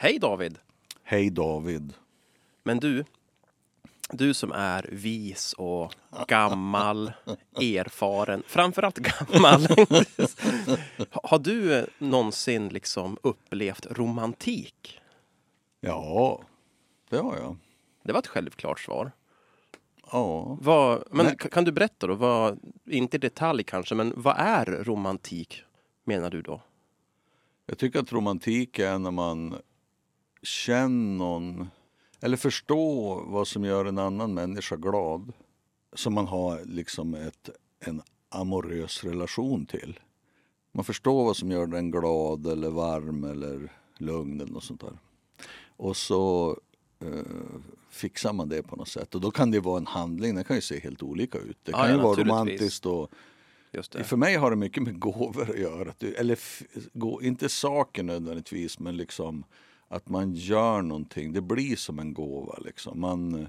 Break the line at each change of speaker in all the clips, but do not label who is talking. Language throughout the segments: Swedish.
Hej David!
Hej David.
Men du, du som är vis och gammal, erfaren, framförallt gammal. Har du någonsin liksom upplevt romantik?
Ja, det har jag.
Det var ett självklart svar.
Ja.
Vad, men
Nej.
kan du berätta då, vad, inte i detalj kanske, men vad är romantik menar du då?
Jag tycker att romantik är när man känner någon eller förstår vad som gör en annan människa glad. Som man har liksom ett, en amorös relation till. Man förstår vad som gör den glad eller varm eller lugn eller något sånt där. Och så eh, fixar man det på något sätt. Och då kan det vara en handling, den kan ju se helt olika ut. Det kan
ja,
ju vara romantiskt och för mig har det mycket med gåvor att göra. Eller gå, inte saker nödvändigtvis, men liksom att man gör någonting. Det blir som en gåva. Liksom. Man,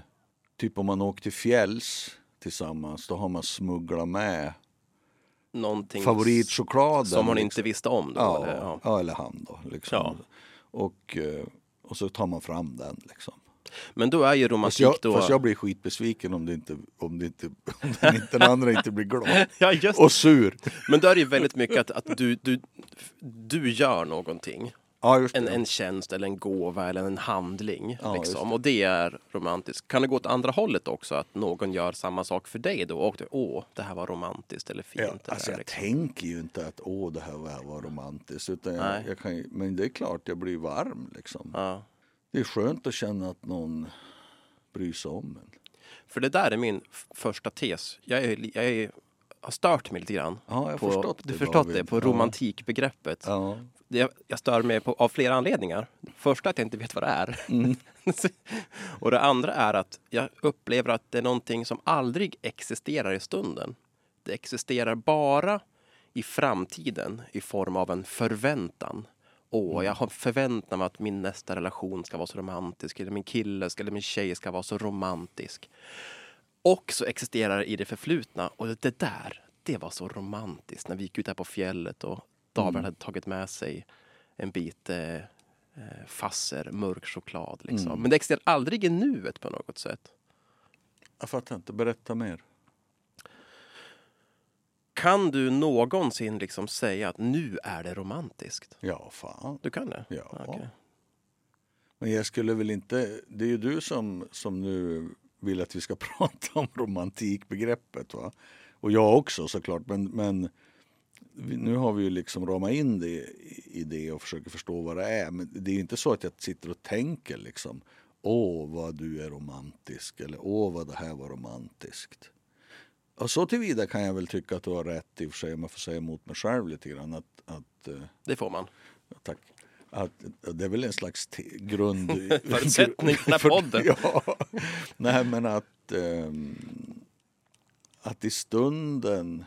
typ om man åker till fjälls tillsammans, då har man smugglat med
Någonting
favoritchokladen.
som hon
liksom.
inte visste om då?
Ja,
eller?
ja.
Ja.
eller han då. Liksom.
Ja.
Och, eh, och så tar man fram den. Liksom.
Men då är ju
Fast,
romantik
jag,
då...
fast jag blir skitbesviken om, det inte, om, det inte, om den, inte, den andra inte blir glad.
Ja, just.
Och sur.
Men då är det ju väldigt mycket att, att du, du, du gör någonting.
Ja,
En, en tjänst eller en gåva eller en handling.
Ja,
liksom.
det.
Och det är romantiskt. Kan det gå åt andra hållet också? Att någon gör samma sak för dig då? Och du, åh, det här var romantiskt eller fint.
Ja,
eller
alltså jag
liksom.
tänker ju inte att åh det här var, var romantiskt. Utan jag, jag kan, men det är klart jag blir varm. Liksom. Det är skönt att känna att någon bryr sig om en.
För det där är min första tes. Jag, är, jag är, har stört mig lite grann.
Ja, jag har
på,
förstått
du
det,
förstått
David.
det? På romantikbegreppet.
Ja.
Det, jag stör mig på, av flera anledningar. Första att jag inte vet vad det är.
Mm.
och det andra är att jag upplever att det är någonting som aldrig existerar i stunden. Det existerar bara i framtiden i form av en förväntan. Åh,
Mm.
jag har förväntan mig att min nästa relation ska vara så romantisk, eller min kille ska, eller min tjej ska vara så romantisk. Och så existerar det i det förflutna. Och det där, det var så romantiskt när vi gick ut här på fjället och David
Mm.
hade tagit med sig en bit eh, eh, fasser mörk choklad. Liksom.
Mm.
Men det existerar aldrig i nuet på något sätt.
Jag fattar inte, berätta mer.
Kan du någonsin liksom säga att nu är det romantiskt?
Ja, fan.
Du kan det?
Ja.
Okej.
Men jag skulle väl inte... Det är ju du som, som nu vill att vi ska prata om romantikbegreppet. Va? Och jag också såklart. Men, men nu har vi ju liksom ramat in det i, det och försöker förstå vad det är. Men det är inte så att jag sitter och tänker liksom Åh, vad du är romantisk. Eller åh, vad det här var romantiskt. Och så tillvida kan jag väl tycka att du har rätt i och för sig, om jag får säga emot mig själv lite grann. Att, att, eh,
Det får man.
Tack. Att, det är väl en slags grund...
Förutsättning för den podden.
Ja. Nej, men att, ehm, att i stunden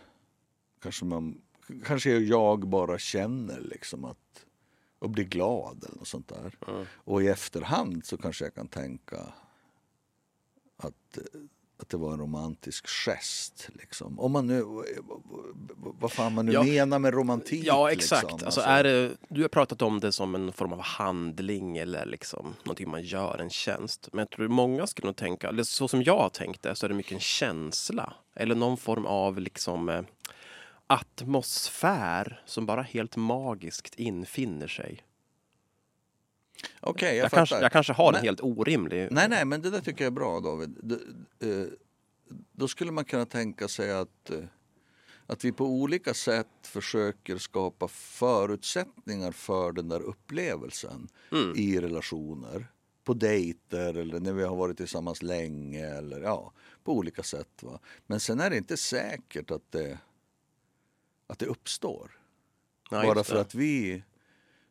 kanske man kanske jag bara känner liksom att och blir glad eller något sånt där.
Mm.
Och i efterhand så kanske jag kan tänka att, att det var en romantisk gest. Liksom. Om man nu, vad fan man nu
Ja.
menar med romantik.
Ja, exakt.
Liksom.
Alltså, är det, du har pratat om det som en form av handling eller liksom någonting man gör, en tjänst. Men jag tror många skulle nog tänka, eller så som jag har tänkt det, så är det mycket en känsla. Eller någon form av liksom eh, atmosfär som bara helt magiskt infinner sig.
Okej,
Jag,
jag,
kanske,
fattar.
jag kanske har en
Men-
helt orimlig...
Nej, nej, men det där tycker jag är bra David. Eh, då skulle man kunna tänka sig att, eh, att vi på olika sätt försöker skapa förutsättningar för den där upplevelsen
Mm.
i relationer. På dejter eller när vi har varit tillsammans länge eller ja, på olika sätt. Va? Men sen är det inte säkert att det, att det uppstår.
Ja,
Bara för att vi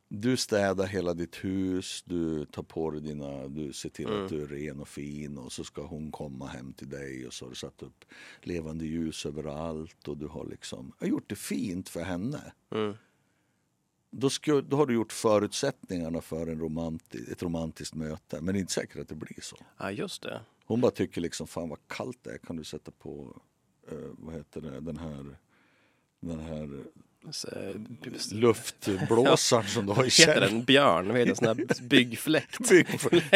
du städar hela ditt hus, du tar på dig dina, du ser till
Mm.
att du är ren och fin och så ska hon komma hem till dig och så har du satt upp levande ljus överallt och du har liksom har gjort det fint för henne.
Mm.
Då, ska, då har du gjort förutsättningarna för en romanti, ett romantiskt möte men det är inte säkert att det blir så.
Ja, just det.
Hon bara tycker liksom fan vad kallt det är, kan du sätta på eh, vad heter det, den här, den här
eh,
luftblåsaren som du har i
heter
källaren.
den? Björn? Vad heter en sån här byggfläkt?
Bygg,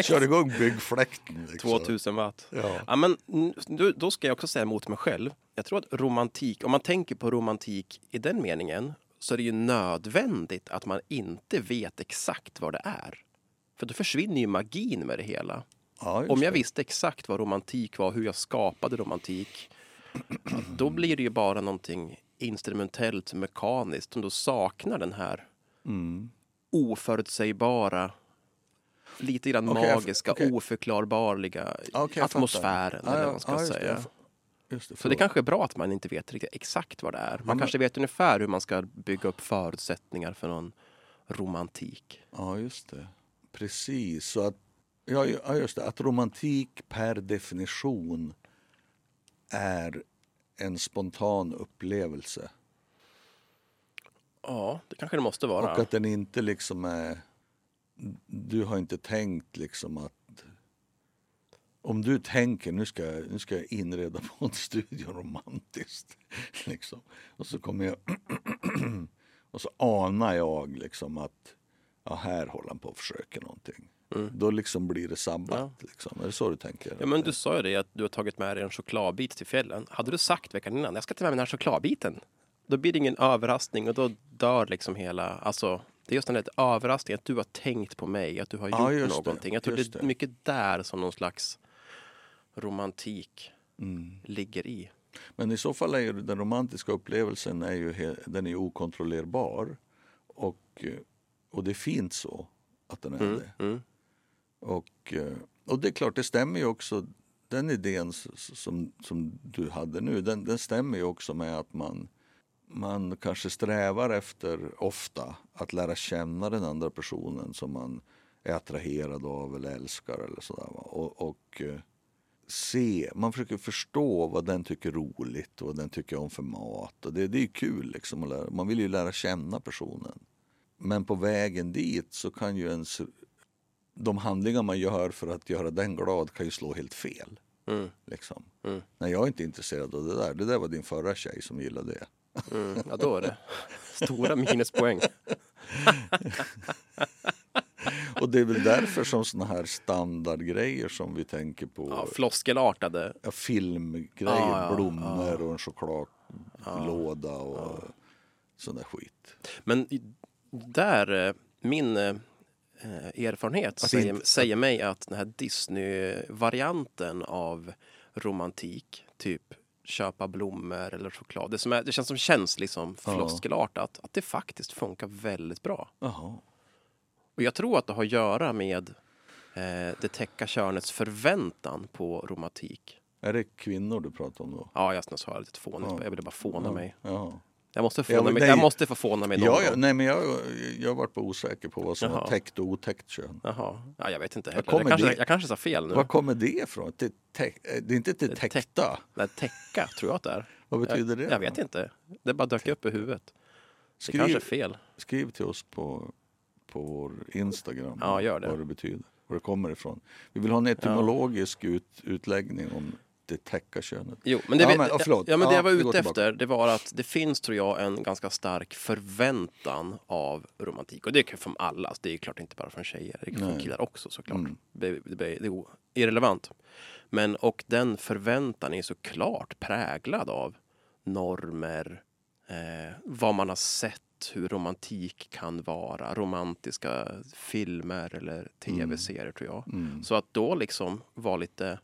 kör igång byggfläkten. Liksom.
2000 watt.
Ja.
Ja, men då, ska jag också säga emot mig själv. Jag tror att romantik, om man tänker på romantik i den meningen, så är det ju nödvändigt att man inte vet exakt vad det är. För då försvinner ju magin med det hela.
Ja,
Om jag
det.
visste exakt vad romantik var, hur jag skapade romantik, då blir det ju bara någonting instrumentellt, mekaniskt, som då saknar den här
Mm.
oförutsägbara, lite grann
jag-
magiska,
okej.
oförklarbarliga
fattar.
atmosfären, eller
ja,
vad man ska
det,
säga.
fa- Just det,
Så det kanske är bra att man inte vet riktigt exakt vad det är. Man
men-
kanske vet ungefär hur man ska bygga upp förutsättningar för någon romantik.
Ja, just det. Precis. Så att, ja, just det. Att romantik per definition är en spontan upplevelse.
Ja, det kanske det måste vara.
Och att den inte liksom är... Du har inte tänkt liksom att... Om du tänker nu ska, jag- nu ska jag inreda på en studio romantiskt. Liksom. Och så kommer jag... och så anar jag liksom att ja, här håller han på att försöka någonting. Då liksom blir det sabbat. Liksom. Är det så du tänker?
Ja, men du sa ju det att du har tagit med dig en chokladbit till fjällen. Hade du sagt veckan innan, jag ska ta med mig den här chokladbiten. Då blir det ingen överraskning och då dör liksom hela, alltså det är just den där överraskningen att du har tänkt på mig, att du har
Ja,
gjort
just det,
någonting. Jag tror det är mycket där som någon slags romantik
Mm.
ligger i.
Men i så fall är ju den romantiska upplevelsen är ju, den är okontrollerbar. Och, eh, och det är fint så att den är det.
Mm.
Och, eh, och det är klart, det stämmer ju också. Den idén som, som du hade nu, den, den stämmer ju också med att man, man kanske strävar efter ofta att lära känna den andra personen som man är attraherad av eller älskar eller sådär. Och, och eh, se, man försöker förstå vad den tycker är roligt och vad den tycker om för mat. Och det, det är kul liksom. Man vill ju lära känna personen. Men på vägen dit så kan ju ens de handlingar man gör för att göra den glad kan ju slå helt fel.
Mm.
Liksom.
Mm.
Nej, jag är inte intresserad av det där. Det där var din förra tjej som gillade det.
Mm. Ja, då är det stora minuspoäng.
Och det är väl därför som såna här standardgrejer som vi tänker på.
Ja, floskelartade.
ja, filmgrejer,
Ja, ja,
blommor och en chokladlåda och sån där skit.
Men där, eh, min eh, erfarenhet
Att
säger,
inte-
säger mig att den här Disney-varianten av romantik, typ köpa blommor eller choklad, det, som är, det känns som känns liksom
Ja.
floskelartat, att det faktiskt funkar väldigt bra.
Jaha.
Och jag tror att det har att göra med eh, det täcka könets förväntan på romantik.
Är det kvinnor du pratar om då?
Ja, jag jag lite fånigt.
Ja.
Jag ville bara fåna mig.
Jaha.
Jag måste,
Ja,
fåna
men
mig.
nej.
jag måste få fåna mig någon
Ja, ja, nej, men jag, jag har varit på osäker på vad som
Jaha.
var täckt och otäckt kön.
Jaha, ja, jag vet inte heller. Jag kanske,
det-
jag kanske sa fel nu.
Var kommer det ifrån? Det, det är inte det
täck-
täckta?
Nej, täcka tror jag att det är.
Vad betyder det?
Jag, jag vet inte. Det bara dök upp i huvudet. Det
Skriv,
kanske är fel.
skriv till oss på, på vår Instagram
Ja, gör det.
vad det betyder. Var det kommer ifrån. Vi vill ha en etymologisk ut, utläggning om det täcka könet.
Jo, men det,
Ja, men, förlåt.
Ja, men det
Ja,
jag var ute efter, det var att det finns, tror jag, en ganska stark förväntan av romantik. Och det är från alla. Det är ju klart inte bara från tjejer. Det är från killar också såklart.
Mm.
Det, det, det är irrelevant. Men och den förväntan är såklart präglad av normer, eh, vad man har sett, hur romantik kan vara, romantiska filmer eller tv-serier tror jag.
Mm.
Så att då liksom vara lite,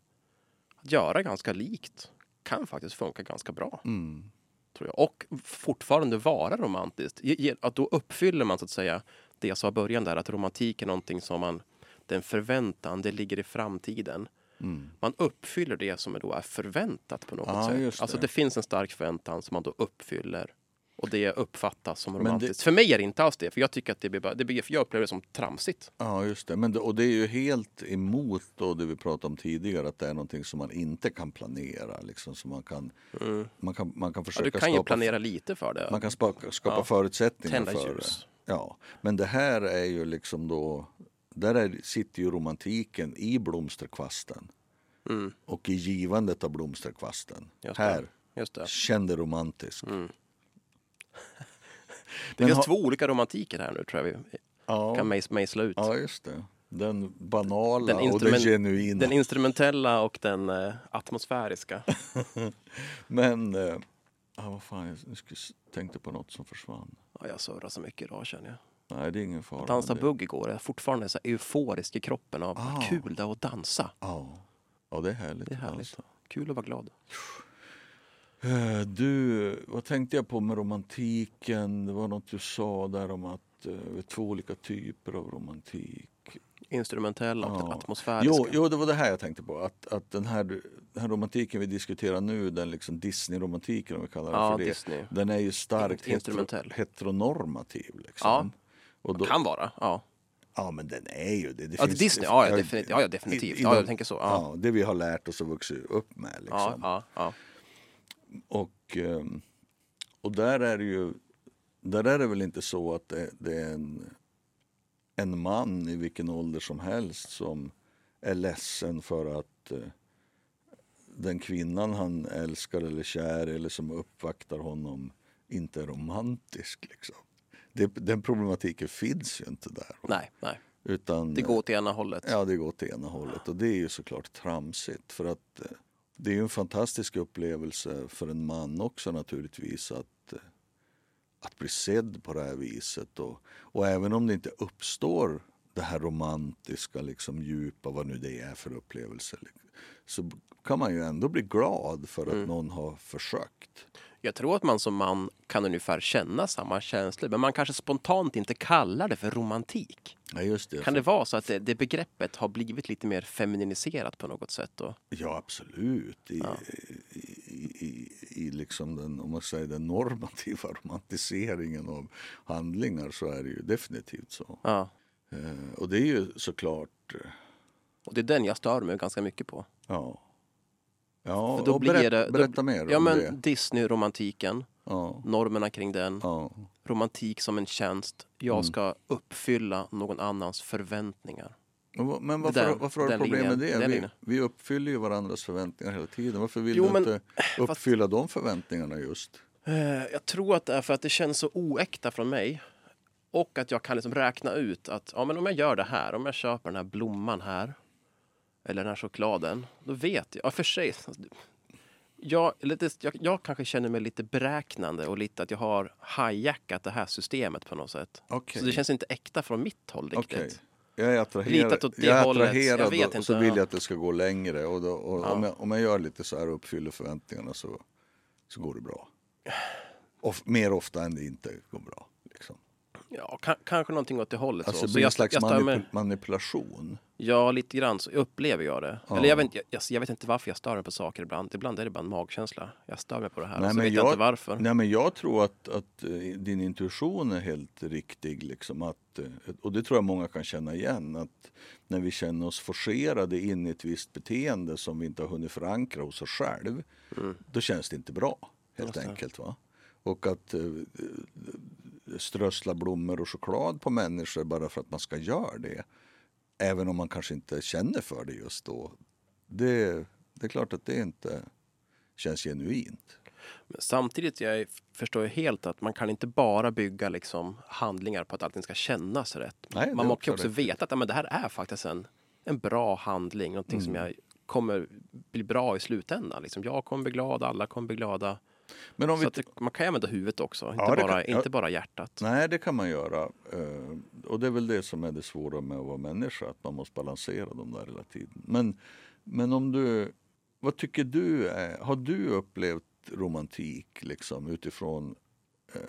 att göra ganska likt kan faktiskt funka ganska bra.
Mm.
Tror jag. Och fortfarande vara romantiskt. Att då uppfyller man så att säga det jag sa i början där, att romantik är någonting som man, den förväntan, det ligger i framtiden.
Mm.
Man uppfyller det som då är förväntat på något
Ja,
sätt. Alltså det finns en stark förväntan som man då uppfyller. Och det uppfattas som
det-
romantiskt. För mig är det inte alls det, för jag tycker att det blir bara, det blir, för jag upplever det som tramsigt.
Ja, just det. Men det, och det är ju helt emot då det vi pratade om tidigare, att det är någonting som man inte kan planera. Liksom, så man kan, man kan, man kan
Ja,
försöka
du kan ju
skapa,
planera lite för det.
man kan skapa, skapa
Ja.
förutsättningar
Tända
för
ljus.
det. Ja, men det här är ju liksom då, där är, sitter ju romantiken i blomsterkvasten.
Mm,
Och i givandet av blomsterkvasten.
Just det.
Här,
just det.
känn det romantiskt.
Mm. Det finns
ha-
två olika romantiker här nu tror jag vi
Ja,
kan mejs- mejsla ut.
ja just det. Den banala
Den
och den genuina.
Den instrumentella och den eh, atmosfäriska.
Men, eh, ja, vad fan, jag jag tänkte på något som försvann.
Ja, jag surrar så mycket idag känner jag.
Nej, det är ingen fara.
Dansa
med det.
bugg igår. Jag är fortfarande så euforisk i kroppen av
Ah.
vad kul det är att dansa.
Ja. ja, det är härligt.
Det är härligt.
Alltså.
Kul att vara glad.
Eh, Du, vad tänkte jag på med romantiken? Det var något du sa där om att eh, det är två olika typer av romantik.
Instrumentella och
Ja.
atmosfäriska.
Jo, jo, det var det här jag tänkte på. Att, att den, här, den här romantiken vi diskuterar nu, den liksom Disney-romantiken om vi kallar den
ja,
för det.
Disney.
Den är ju starkt
In- instrumentell.
hetero, heteronormativ. Liksom.
Ja.
Och då,
Kan vara. Ja,
ja, men den är ju det. det
ja
finns-
Disney. Ja, definitivt. Ja, definitivt.
i- i
Ja, jag tänker så. Ja,
Ja, det vi har lärt oss och vuxit upp med. Liksom.
ja, ja. ja.
Och, ehm, och där är det ju där är det väl inte så att det, det är en, en man i vilken ålder som helst som är ledsen för att eh, den kvinnan han älskar eller kär eller som uppvaktar honom inte är romantisk. Liksom. Det, den problematiken finns ju inte där.
Nej, nej.
Utan,
Det går åt ena hållet.
Ja, det går åt ena hållet och det är ju såklart tramsigt för att eh, det är ju en fantastisk upplevelse för en man också naturligtvis att, att bli sedd på det här viset och, och även om det inte uppstår det här romantiska, liksom djupa, vad nu det är för upplevelse så kan man ju ändå bli glad för att någon har försökt.
Jag tror att man som man kan ungefär känna samma känslor, men man kanske spontant inte kallar det för romantik.
Ja, just det.
Kan det vara så att det, det begreppet har blivit lite mer femininiserat på något sätt? Då?
Ja, absolut. I,
Ja.
i, i, i liksom den, om man säger den normativa romantiseringen av handlingar så är det ju definitivt så.
Ja.
Eh, och det är ju såklart, eh,
Och det är den jag stör mig ganska mycket på.
ja. Ja,
För då blir
berätt,
det, då-
berätta mer
Ja,
om
men
det.
Disney-romantiken,
Ja,
normerna kring den,
ja.
romantik som en tjänst. Jag
Mm.
ska uppfylla någon annans förväntningar.
Men
Det
varför,
där-
varför har du problem med
linjen,
det?
den
Vi, vi uppfyller ju varandras förväntningar hela tiden. Varför vill
Jo,
du
men-
inte uppfylla de förväntningarna just?
Eh, Jag tror att det är för att det känns så oäkta från mig. Och att jag kan liksom räkna ut att ja, men om jag gör det här, om jag köper den här blomman här. Eller den här chokladen. Då vet jag, ja för sig. Jag, lite, jag, jag kanske känner mig lite beräknande och lite att jag har hijackat det här systemet på något sätt.
Okej.
Så det känns inte äkta från mitt håll riktigt.
Okej. Jag är attraherad,
åt det
jag är attraherad
Jag vet
och,
inte,
så vill
ja.
jag att det ska gå längre. Och, då, och
Ja.
om, jag, om jag gör lite så här och uppfyller förväntningarna så, så går det bra. Of, mer ofta än det inte går bra. Liksom.
Ja, ka- kanske någonting åt det hållet.
Alltså
så.
det
så
blir en slags
jag stör
manip-
mig,
manipulation.
Ja, lite grann så upplever jag det.
Ja.
Eller jag vet, inte- jag, jag, vet inte varför jag stör mig på saker ibland. Ibland är det bara en magkänsla. Jag stör mig på det här
Nej,
och så
men
vet jag
jag-
inte varför.
Nej, men jag tror att, att eh, din intuition är helt riktig. Liksom, att, eh, och det tror jag många kan känna igen. Att när vi känner oss forcerade in i ett visst beteende som vi inte har hunnit förankra hos oss själv. Då känns det inte bra, helt
Just
enkelt. Va? Och att eh, strössla blommor och choklad på människor bara för att man ska göra det. Även om man kanske inte känner för det just då. Det, det är klart att det inte känns genuint.
Men samtidigt jag förstår jag helt att man kan inte bara bygga liksom handlingar på att allting ska kännas rätt.
Nej,
man måste
också
också veta att ja, men det här är faktiskt en, en bra handling. Någonting som
Mm.
jag kommer bli bra i slutändan. Liksom, jag kommer bli glad, alla kommer bli glada.
Men om
Så
vi
man kan använda huvudet också, inte,
Ja,
bara,
kan-
inte bara hjärtat.
Nej, det kan man göra. Eh, Och det är väl det som är det svåra med att vara människa, att man måste balansera dem där hela tiden. Men, men om du, vad tycker du är, har du upplevt romantik liksom utifrån eh,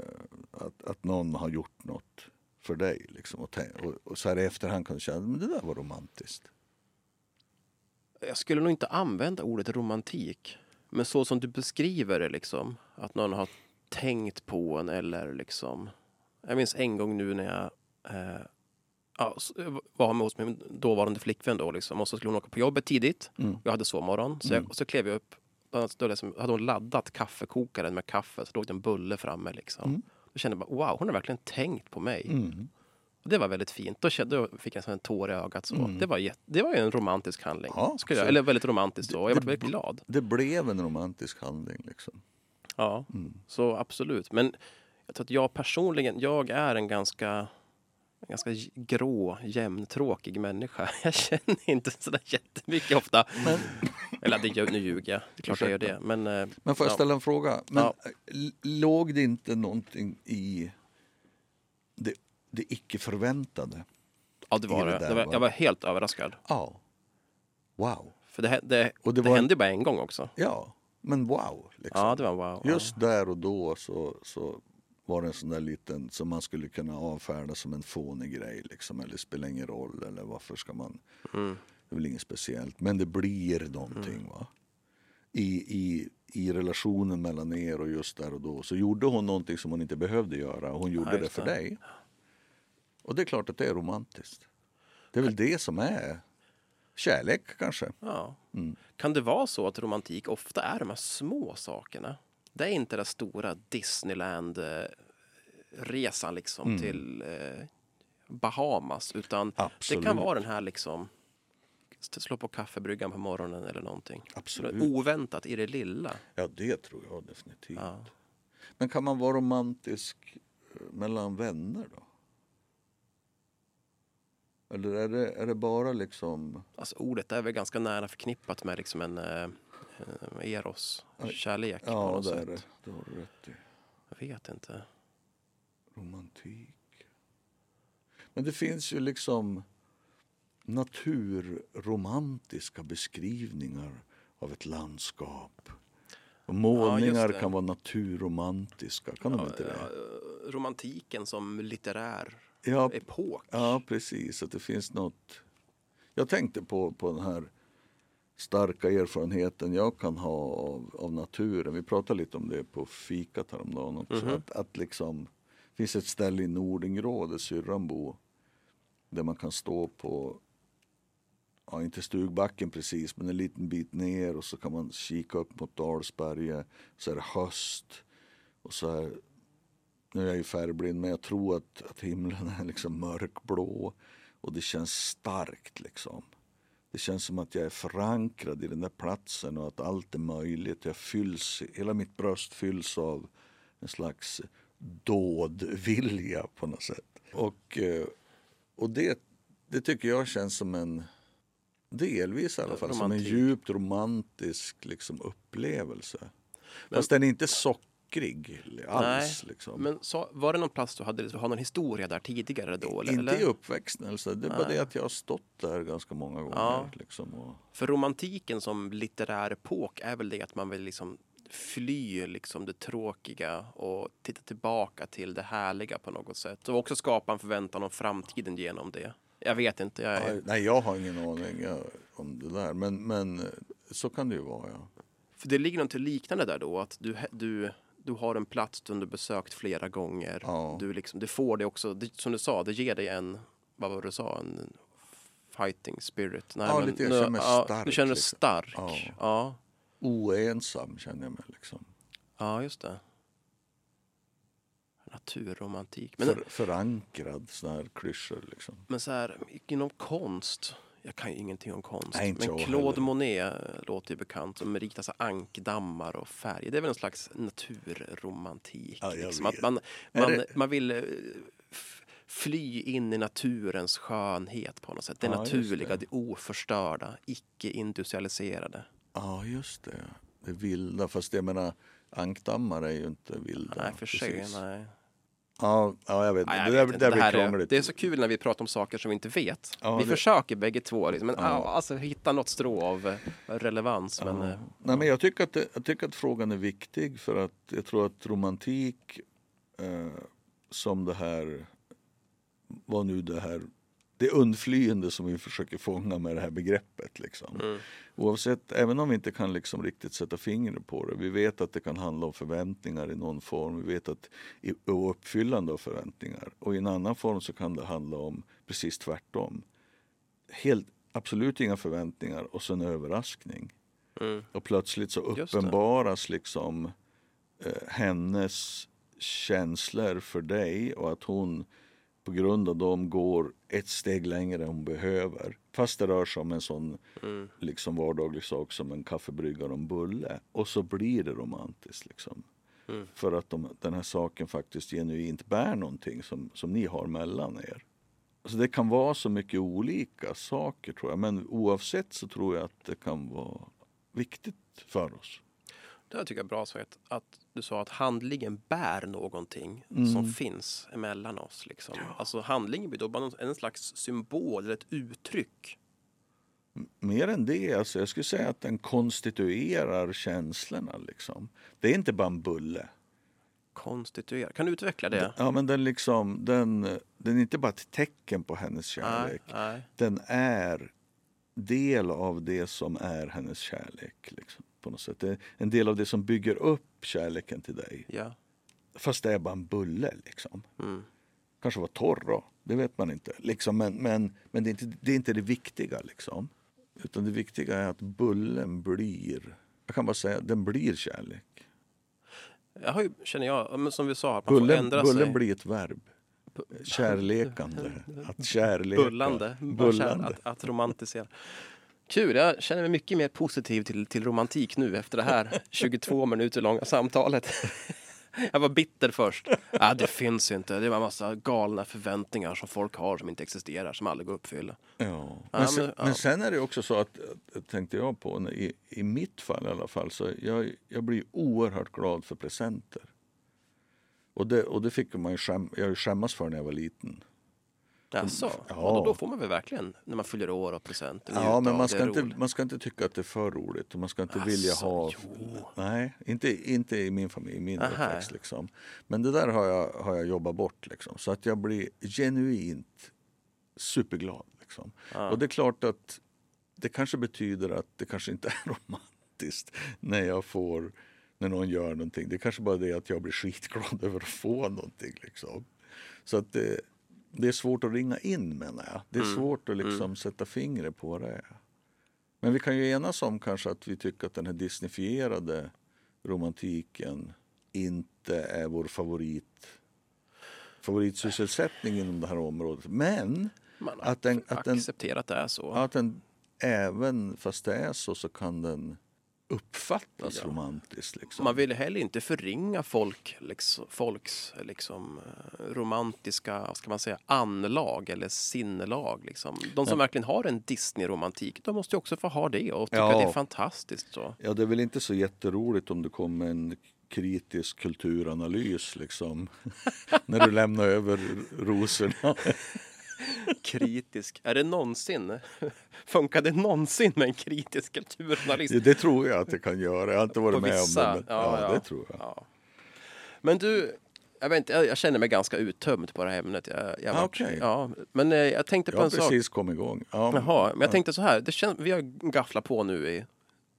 att, att någon har gjort något för dig? Liksom, och, och, och så här i efterhand kan du känna, men det där var romantiskt.
Jag skulle nog inte använda ordet romantik. Men så som du beskriver det, liksom, att någon har tänkt på en eller liksom... Jag minns en gång nu när jag eh, ja, var hos min dåvarande flickvän då, liksom, och så skulle hon åka på jobbet tidigt.
Mm.
Jag hade sovmorgon, så, jag, och så klev jag upp. Då liksom, hade hon laddat kaffekokaren med kaffe, så låg det en bulle framme. Liksom.
Mm.
Då kände jag bara, wow, hon har verkligen tänkt på mig.
Mm.
Det var väldigt fint. Då, fick jag en tår i ögat. Så. Det, var jätte, det var en romantisk handling.
Ja,
skulle jag, eller väldigt romantiskt. Så. Jag var
det-
väldigt glad.
Det blev en romantisk handling. Liksom.
Ja,
Mm.
så absolut. Men Jag tror att jag personligen, jag är en ganska, en ganska grå, jämntråkig människa. Jag känner inte sådär jättemycket ofta.
Men,
Eller det, nu ljuger jag, det är klart jag gör det. Men, eh,
men får jag
Ja.
ställa en fråga? Men,
Ja.
l- Låg det inte någonting i det, det icke förväntade?
ja, det var
det
det. det var,
va?
jag var helt överraskad.
Ja. Wow.
För det, det,
Och det
det,
var-
hände bara en gång också.
Ja, men wow. Liksom.
Ja, det var wow.
Just där och då så, så var det en sån där liten som man skulle kunna avfärda som en fånig grej. Liksom, eller spelar ingen roll. Eller varför ska man...
Mm.
Det är väl inget speciellt. Men det blir någonting. Va? I, i, I relationen mellan er och just där och då så gjorde hon någonting som hon inte behövde göra. Hon gjorde
Ja,
det för
det.
Och det är klart att det är romantiskt. Det är väl det som är kärlek kanske.
Ja.
Mm.
Kan det vara så att romantik ofta är de här små sakerna? Det är inte den stora Disneyland-resan liksom
Mm.
till eh, Bahamas, utan
Absolut.
det kan vara den här liksom slå på kaffebryggan på morgonen eller någonting.
Absolut.
Oväntat i det lilla.
Ja, det tror jag definitivt.
Ja.
Men kan man vara romantisk eh, mellan vänner då? Eller är det, är det bara liksom...
Alltså ordet är väl ganska nära förknippat med liksom en eh, eh, eros, kärlek på
Ja,
något
det är det. Det har du rätt i.
Jag vet inte.
Romantik. Men det finns ju liksom naturromantiska beskrivningar av ett landskap. Och målningar
det.
kan vara naturromantiska, kan de inte det?
Ja, eh, romantiken som litterär
Ja,
epok.
Ja, precis. Att det finns något. Jag tänkte på, på den här starka erfarenheten jag kan ha av, av naturen. Vi pratade lite om det på fikat häromdagen också.
Mhm.
Att, att liksom, det finns ett ställe i Nordingrå där syrran bor. Där man kan stå på, ja inte stugbacken precis, men en liten bit ner och så kan man kika upp mot Dalsberget. Så är det höst. Och så är nu är jag ju färgblind men jag tror att, att himlen är liksom mörkblå och det känns starkt liksom. Det känns som att jag är förankrad i den där platsen och att allt är möjligt. Jag fylls, hela mitt bröst fylls av en slags dådvilja på något sätt. Och, eh, och det, det tycker jag känns som en, delvis i alla fall, som en
Romantik.
djupt romantisk liksom, upplevelse. Fast den är inte sockrig alls. liksom.
Men så, var det någon plats du hade, du har någon historia där tidigare då? Eller?
Inte i uppväxten, alltså. det är bara
Nej.
det att jag har stått där ganska många gånger.
Ja.
Liksom, och,
För romantiken som litterär epok är väl det att man vill liksom fly liksom det tråkiga och titta tillbaka till det härliga på något sätt. Och också skapa en förväntan om framtiden genom det. Jag vet inte. Jag är,
nej, jag har ingen aning om det där. Men, men så kan det ju vara, ja.
För det ligger något liknande där då, att du, du, du har en plats som du besökt flera gånger.
Ja.
Du, liksom, du får det också, det, som du sa, det ger dig en, vad var det du sa, en fighting spirit. Nej,
Ja,
men
lite, jag känner mig
ja,
stark,
Du känner dig
liksom.
stark.
Ja.
Ja.
Oensam känner jag mig. Liksom.
ja, just det. Naturromantik. Men,
För, förankrad, sådana här klyschor. Liksom.
men så här, inom konst, jag kan ju ingenting om konst.
Nej,
men Claude
heller.
Monet eh, låter ju bekant som ritar så ankdammar och färg. Det är väl en slags naturromantik.
Ja,
liksom. att man, man,
det-
man vill eh, fly in i naturens skönhet på något sätt. Det
Ja,
naturliga,
det.
det. oförstörda, icke-industrialiserade.
Ja, just det. Det vilda. Fast jag menar, ankdammar är ju inte vilda.
nej, för sig.
precis.
Nej.
Ja, ja, jag vet.
Nej, jag
det
vet
där,
inte. det, här är, det är så kul när vi pratar om saker som vi inte vet.
Ja,
vi
det-
försöker bägge två, liksom, men
Ja.
alltså, hitta något strå av eh, relevans. Men,
Ja.
eh,
Nej, men jag, tycker att jag tycker att frågan är viktig för att jag tror att romantik eh, som det här, vad nu det här, det undflyende som vi försöker fånga med det här begreppet. Liksom.
mm.
Oavsett, även om vi inte kan liksom riktigt sätta fingret på det. Vi vet att det kan handla om förväntningar i någon form. Vi vet att och uppfyllande av förväntningar. Och i en annan form så kan det handla om precis tvärtom. Helt, absolut inga förväntningar och så en överraskning.
Mm.
Och plötsligt så uppenbaras liksom eh, hennes känslor för dig och att hon på grund av dem går ett steg längre än hon behöver. Fast det rör sig om en sån
Mm.
liksom vardaglig sak som en kaffebryggare och en bulle. Och så blir det romantiskt. Liksom.
Mm.
För att de, den här saken faktiskt genuint bär någonting som, som ni har mellan er. Alltså det kan vara så mycket olika saker tror jag. Men oavsett så tror jag att det kan vara viktigt för oss.
Det här tycker jag är bra sagt. Att du sa att handlingen bär någonting
Mm.
som finns emellan oss. Liksom. Alltså handlingen blir då bara en slags symbol eller ett uttryck.
Mer än det, alltså jag skulle säga att den konstituerar känslorna. Liksom. Det är inte bara en bulle.
Konstituera. Kan du utveckla det?
Ja, men den, liksom, den, den är inte bara ett tecken på hennes kärlek.
Nej, nej.
Den är del av det som är hennes kärlek. Liksom, på något sätt. En del av det som bygger upp kärleken till dig.
Ja.
Fast det är bara en bulle. Liksom.
Mm.
Kanske var torr då, det vet man inte. Liksom, men men, men det, är inte, det är inte det viktiga. Liksom. Utan det viktiga är att bullen blir, jag kan bara säga, den blir kärlek.
Jag känner jag, men som vi sa, att man får
Bullen,
ändra
bullen
sig.
blir ett verb. Kärlekande. Att kärleka.
Bullande.
Bullande.
Att, att romantisera. Kul, jag känner mig mycket mer positiv till, till romantik nu efter det här 22 minuter långa samtalet. Jag var bitter först. Ah, det finns inte. Det var en massa galna förväntningar som folk har som inte existerar, som aldrig går att uppfylla.
Ja.
Ja,
Men, sen,
ja.
men sen är det också så att, tänkte jag på, i, i mitt fall i alla fall, så jag, jag blir oerhört glad för presenter. Och det, och det fick man ju skäm, jag skämmas för när jag var liten.
Jaså?
Ja.
Ja. Då, då får man väl verkligen, när man fyller år och presenter,
Ja, men man ska, inte,
roligt.
man ska inte tycka att det är för roligt och man ska inte vilja
Asså,
ha...
jo.
Nej, inte, inte i min familj, i min uppväxt. Liksom. Men det där har jag, har jag jobbat bort. Liksom. Så att jag blir genuint superglad. Liksom.
Ja.
Och det är klart att det kanske betyder att det kanske inte är romantiskt när jag får när någon gör någonting. Det är kanske bara det att jag blir skitglad över att få någonting. Liksom. Så att det, det är svårt att ringa in menar jag. Det är
Mm.
svårt att liksom sätta fingret på vad det är. Men vi kan ju enas om kanske att vi tycker att den här disneyfierade romantiken inte är vår favorit favoritsysselsättning inom det här området. Men
Man
att den, att den,
det är så.
att den även fast det är så så kan den uppfattas
Ja.
romantiskt. Liksom.
Man vill heller inte förringa folk, liksom, folks liksom, eh, romantiska ska man säga, anlag eller sinnelag. Liksom. De som verkligen har en Disney-romantik, de måste också få ha det och tycka
Ja.
det är fantastiskt. Så.
Ja, det är väl inte så jätteroligt om det kommer en kritisk kulturanalys liksom. när du lämnar över rosorna.
Kritisk. Är det någonsin, funkar det någonsin med en kritisk kulturjournalist?
Det, det tror jag att det kan göra. Jag har inte varit
På
med
vissa,
om det. Men, ja,
ja, ja.
det tror jag.
Ja. Men du, jag, vet inte, jag, jag känner mig ganska uttömd på det här ämnet. Jag, jag
Ah,
vart-
okej.
ja, men eh, jag tänkte
Jag
på
har
en sak.
precis kommit igång. Ja,
Jaha, men jag tänkte så här. Det känns, vi har gafflat på nu i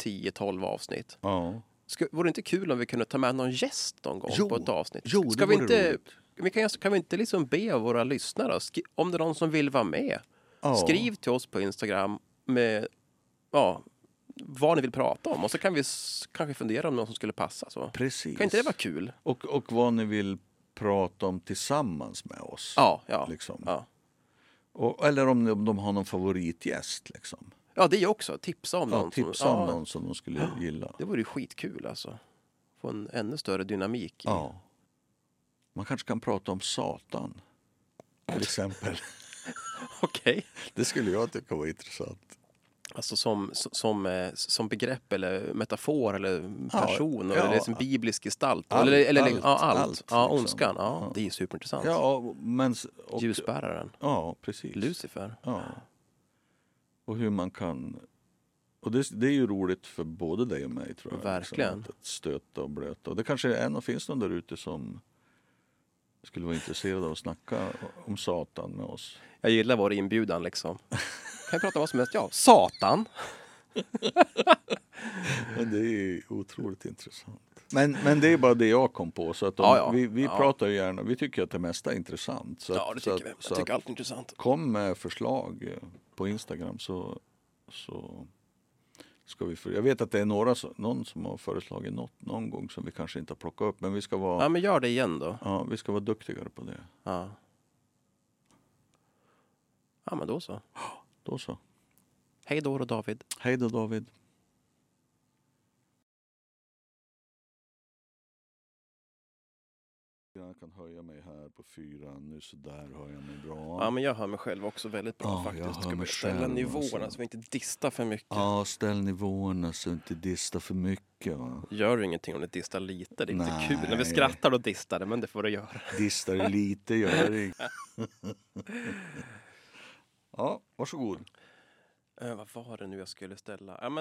10-12 avsnitt.
ja.
Ska, vore det inte kul om vi kunde ta med någon gäst någon gång
Jo,
på ett avsnitt?
jo,
Ska vi inte,
roligt.
Vi kan, kan vi inte liksom be våra lyssnare, om det är någon som vill vara med,
Ja.
skriv till oss på Instagram med ja, vad ni vill prata om och så kan vi kanske fundera om någon som skulle passa. Så.
Precis.
Kan inte det vara kul?
och, och vad ni vill prata om tillsammans med oss.
Ja, ja.
Liksom.
Ja,
Och, eller om de, om de har någon favoritgäst. Liksom.
ja det är också. Tipsa om
Ja,
någon.
tipsa
som,
om
ja,
någon som de skulle gilla.
Det vore ju skitkul alltså. Få en ännu större dynamik. i-
Ja. Man kanske kan prata om Satan. Till exempel.
Okej.
Det skulle jag tycka var intressant.
Alltså som, som, eh, som begrepp eller metafor eller
Ja,
person
ja.
eller liksom biblisk gestalt.
Allt,
eller, eller,
allt,
ja, allt.
allt,
ja,
liksom.
ondskan. Ja,
Ja.
Det är superintressant.
Ja, men... Och,
Ljusbäraren.
Ja, precis.
Lucifer.
Ja. Och hur man kan... Och det, det är ju roligt för både dig och mig tror jag.
Verkligen.
Liksom, att, stöta och blöta. Och det kanske är, och finns någon där ute som skulle vara intresserad av att snacka om Satan med oss.
Jag gillar vår inbjudan liksom. Kan jag prata om vad som helst? Ja, Satan.
Men det är ju otroligt intressant. Men, men det är bara det jag kom på. Så att de,
Ja, ja.
Vi, vi
Ja.
pratar ju gärna, vi tycker att det mesta är intressant. Så
Ja, det tycker vi.
att,
Jag
så
tycker allt är intressant.
kom med förslag på Instagram så, så ska vi... För, jag vet att det är några, som- någon som har föreslagit något någon gång som vi kanske inte har plockat upp. Men vi ska vara,
Ja, men gör det igen då.
ja, vi ska vara duktigare på det.
Ja. Ja, men då så.
Då så.
Hej då David.
Hej då David. Jag kan höja mig här på fyra. Nu så där hör jag mig bra.
Ja, men jag hör mig själv också väldigt bra
Ja, jag
faktiskt.
hör
Ska vi
mig
ställa
själv,
nivåerna
alltså.
så vi inte distar för mycket?
Ja, ställ nivåerna så inte dista för mycket. Va?
Gör du ingenting om det distar lite? Det är inte
Nej.
kul när vi skrattar och distar det, men det får du göra.
Distar lite gör det. Ja, varsågod.
Eh, vad var det nu jag skulle ställa? Ja, men